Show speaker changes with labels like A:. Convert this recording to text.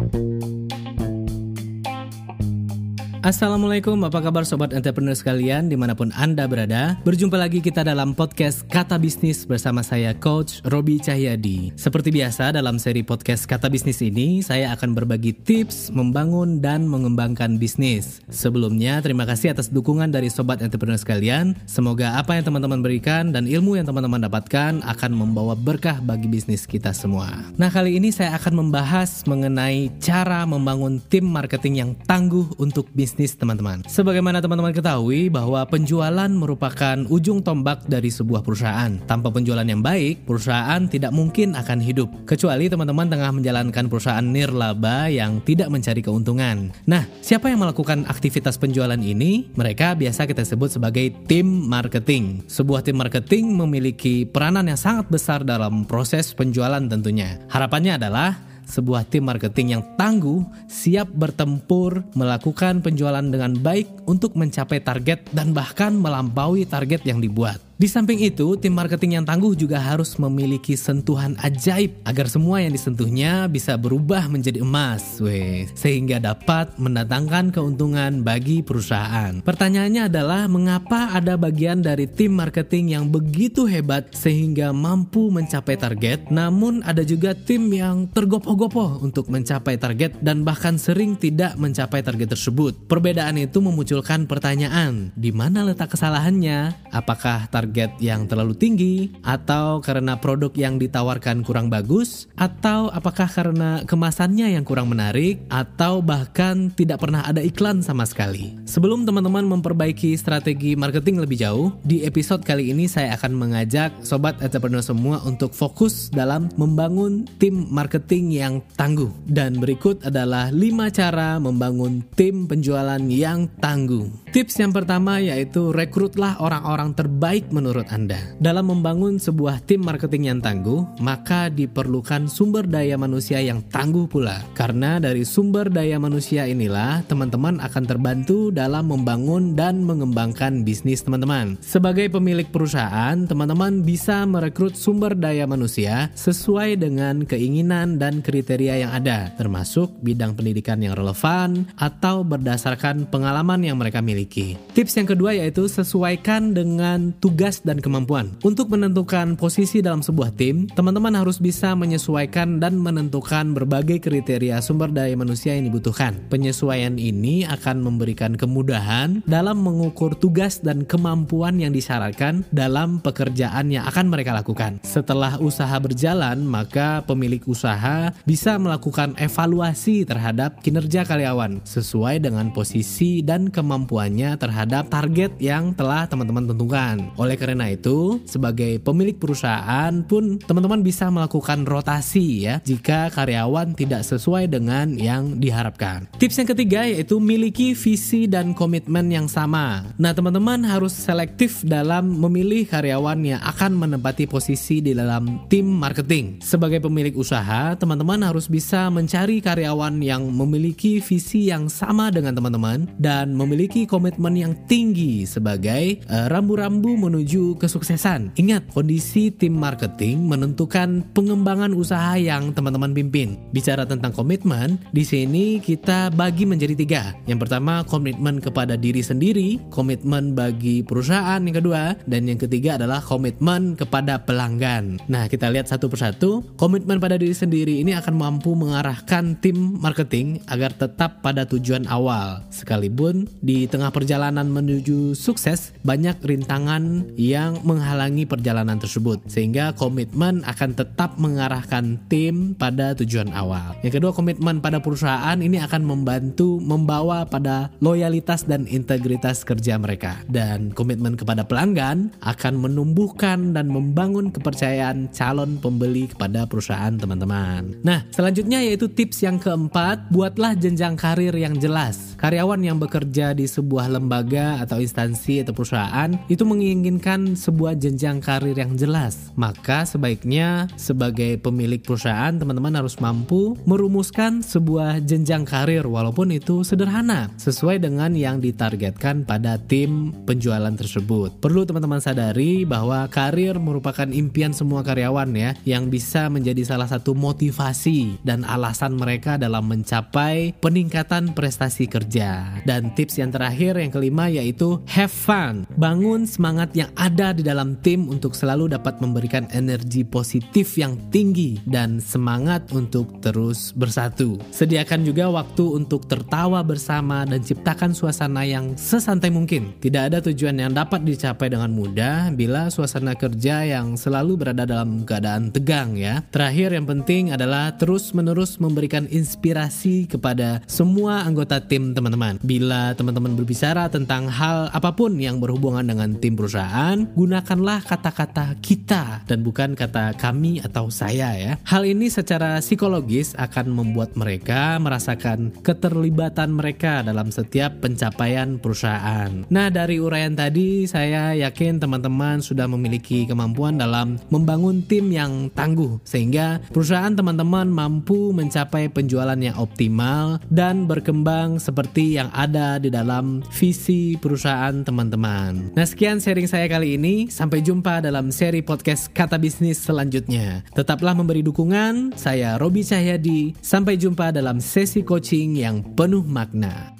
A: you Assalamualaikum, apa kabar sobat entrepreneur sekalian di mana pun Anda berada? Berjumpa lagi kita dalam podcast Kata Bisnis bersama saya Coach Robi Cahyadi. Seperti biasa dalam seri podcast Kata Bisnis ini Saya akan berbagi tips membangun dan mengembangkan bisnis. Sebelumnya terima kasih atas dukungan dari sobat entrepreneur sekalian. Semoga apa yang teman-teman berikan dan ilmu yang teman-teman dapatkan Akan membawa berkah bagi bisnis kita semua. Nah kali ini saya akan membahas mengenai cara membangun tim marketing yang tangguh untuk bisnis bisnis teman-teman. Sebagaimana teman-teman ketahui bahwa penjualan merupakan ujung tombak dari sebuah perusahaan. Tanpa penjualan yang baik, perusahaan tidak mungkin akan hidup. Kecuali teman-teman tengah menjalankan perusahaan nirlaba yang tidak mencari keuntungan. Nah, siapa yang melakukan aktivitas penjualan ini? Mereka biasa kita sebut sebagai tim marketing. Sebuah tim marketing memiliki peranan yang sangat besar dalam proses penjualan tentunya. Harapannya adalah sebuah tim marketing yang tangguh, siap bertempur, melakukan penjualan dengan baik untuk mencapai target dan bahkan melampaui target yang dibuat. Di samping itu, tim marketing yang tangguh juga harus memiliki sentuhan ajaib agar semua yang disentuhnya bisa berubah menjadi emas, weh, sehingga dapat mendatangkan keuntungan bagi perusahaan. Pertanyaannya adalah mengapa ada bagian dari tim marketing yang begitu hebat sehingga mampu mencapai target, namun ada juga tim yang tergopoh-gopoh untuk mencapai target dan bahkan sering tidak mencapai target tersebut. Perbedaan itu memunculkan pertanyaan, di mana letak kesalahannya? Apakah target target yang terlalu tinggi, atau karena produk yang ditawarkan kurang bagus, atau apakah karena kemasannya yang kurang menarik, atau bahkan tidak pernah ada iklan sama sekali. Sebelum teman-teman memperbaiki strategi marketing lebih jauh, di episode kali ini saya akan mengajak sobat entrepreneur semua untuk fokus dalam membangun tim marketing yang tangguh. Dan berikut adalah 5 cara membangun tim penjualan yang tangguh. Tips yang pertama yaitu rekrutlah orang-orang terbaik menurut Anda? Dalam membangun sebuah tim marketing yang tangguh, maka diperlukan sumber daya manusia yang tangguh pula. Karena dari sumber daya manusia inilah teman-teman akan terbantu dalam membangun dan mengembangkan bisnis teman-teman. Sebagai pemilik perusahaan, teman-teman bisa merekrut sumber daya manusia sesuai dengan keinginan dan kriteria yang ada, termasuk bidang pendidikan yang relevan atau berdasarkan pengalaman yang mereka miliki. Tips yang kedua yaitu sesuaikan dengan tugas dan kemampuan. Untuk menentukan posisi dalam sebuah tim, teman-teman harus bisa menyesuaikan dan menentukan berbagai kriteria sumber daya manusia yang dibutuhkan. Penyesuaian ini akan memberikan kemudahan dalam mengukur tugas dan kemampuan yang disyaratkan dalam pekerjaan yang akan mereka lakukan. Setelah usaha berjalan, maka pemilik usaha bisa melakukan evaluasi terhadap kinerja karyawan sesuai dengan posisi dan terhadap target yang telah teman-teman tentukan. Oleh karena itu, sebagai pemilik perusahaan pun teman-teman bisa melakukan rotasi ya jika karyawan tidak sesuai dengan yang diharapkan. Tips yang ketiga yaitu miliki visi dan komitmen yang sama. Nah, teman-teman harus selektif dalam memilih karyawan yang akan menempati posisi di dalam tim marketing. Sebagai pemilik usaha, teman-teman harus bisa mencari karyawan yang memiliki visi yang sama dengan teman-teman dan memiliki komitmen yang tinggi sebagai eh, rambu-rambu uh, menuju kesuksesan. Ingat, kondisi tim marketing menentukan pengembangan usaha yang teman-teman pimpin. Bicara tentang komitmen, di sini kita bagi menjadi tiga. Yang pertama, komitmen kepada diri sendiri, komitmen bagi perusahaan yang kedua, dan yang ketiga adalah komitmen kepada pelanggan. Nah, kita lihat satu persatu. Komitmen pada diri sendiri ini akan mampu mengarahkan tim marketing agar tetap pada tujuan awal. Sekalipun di tengah perjalanan menuju sukses, banyak rintangan yang menghalangi perjalanan tersebut sehingga komitmen akan tetap mengarahkan tim pada tujuan awal. Yang kedua komitmen pada perusahaan ini akan membantu membawa pada loyalitas dan integritas kerja mereka dan komitmen kepada pelanggan akan menumbuhkan dan membangun kepercayaan calon pembeli kepada perusahaan teman-teman. Nah, selanjutnya yaitu tips yang keempat, buatlah jenjang karir yang jelas. Karyawan yang bekerja di sebuah sebuah lembaga atau instansi atau perusahaan itu menginginkan sebuah jenjang karir yang jelas, maka sebaiknya sebagai pemilik perusahaan teman-teman harus mampu merumuskan sebuah jenjang karir walaupun itu sederhana sesuai dengan yang ditargetkan pada tim penjualan tersebut. Perlu teman-teman sadari bahwa karir merupakan impian semua karyawan ya yang bisa menjadi salah satu motivasi dan alasan mereka dalam mencapai peningkatan prestasi kerja. Dan tips yang terakhir yang kelima yaitu have fun. Bangun semangat yang ada di dalam tim untuk selalu dapat memberikan energi positif yang tinggi dan semangat untuk terus bersatu. Sediakan juga waktu untuk tertawa bersama dan ciptakan suasana yang sesantai mungkin. Tidak ada tujuan yang dapat dicapai dengan mudah bila suasana kerja yang selalu berada dalam keadaan tegang ya. Terakhir yang penting adalah terus-menerus memberikan inspirasi kepada semua anggota tim teman-teman. Bila teman-teman berbicara tentang hal apa pun yang berhubungan dengan tim perusahaan, gunakanlah kata-kata kita dan bukan kata kami atau saya ya. Hal ini secara psikologis akan membuat mereka merasakan keterlibatan mereka dalam setiap pencapaian perusahaan. Nah, dari uraian tadi saya yakin teman-teman sudah memiliki kemampuan dalam membangun tim yang tangguh sehingga perusahaan teman-teman mampu mencapai penjualan yang optimal dan berkembang seperti yang ada di visi perusahaan teman-teman. Nah, sekian sharing saya kali ini. Sampai jumpa dalam seri podcast Kata Bisnis selanjutnya. Tetaplah memberi dukungan. Saya Robi Cahyadi. Sampai jumpa dalam sesi coaching yang penuh makna.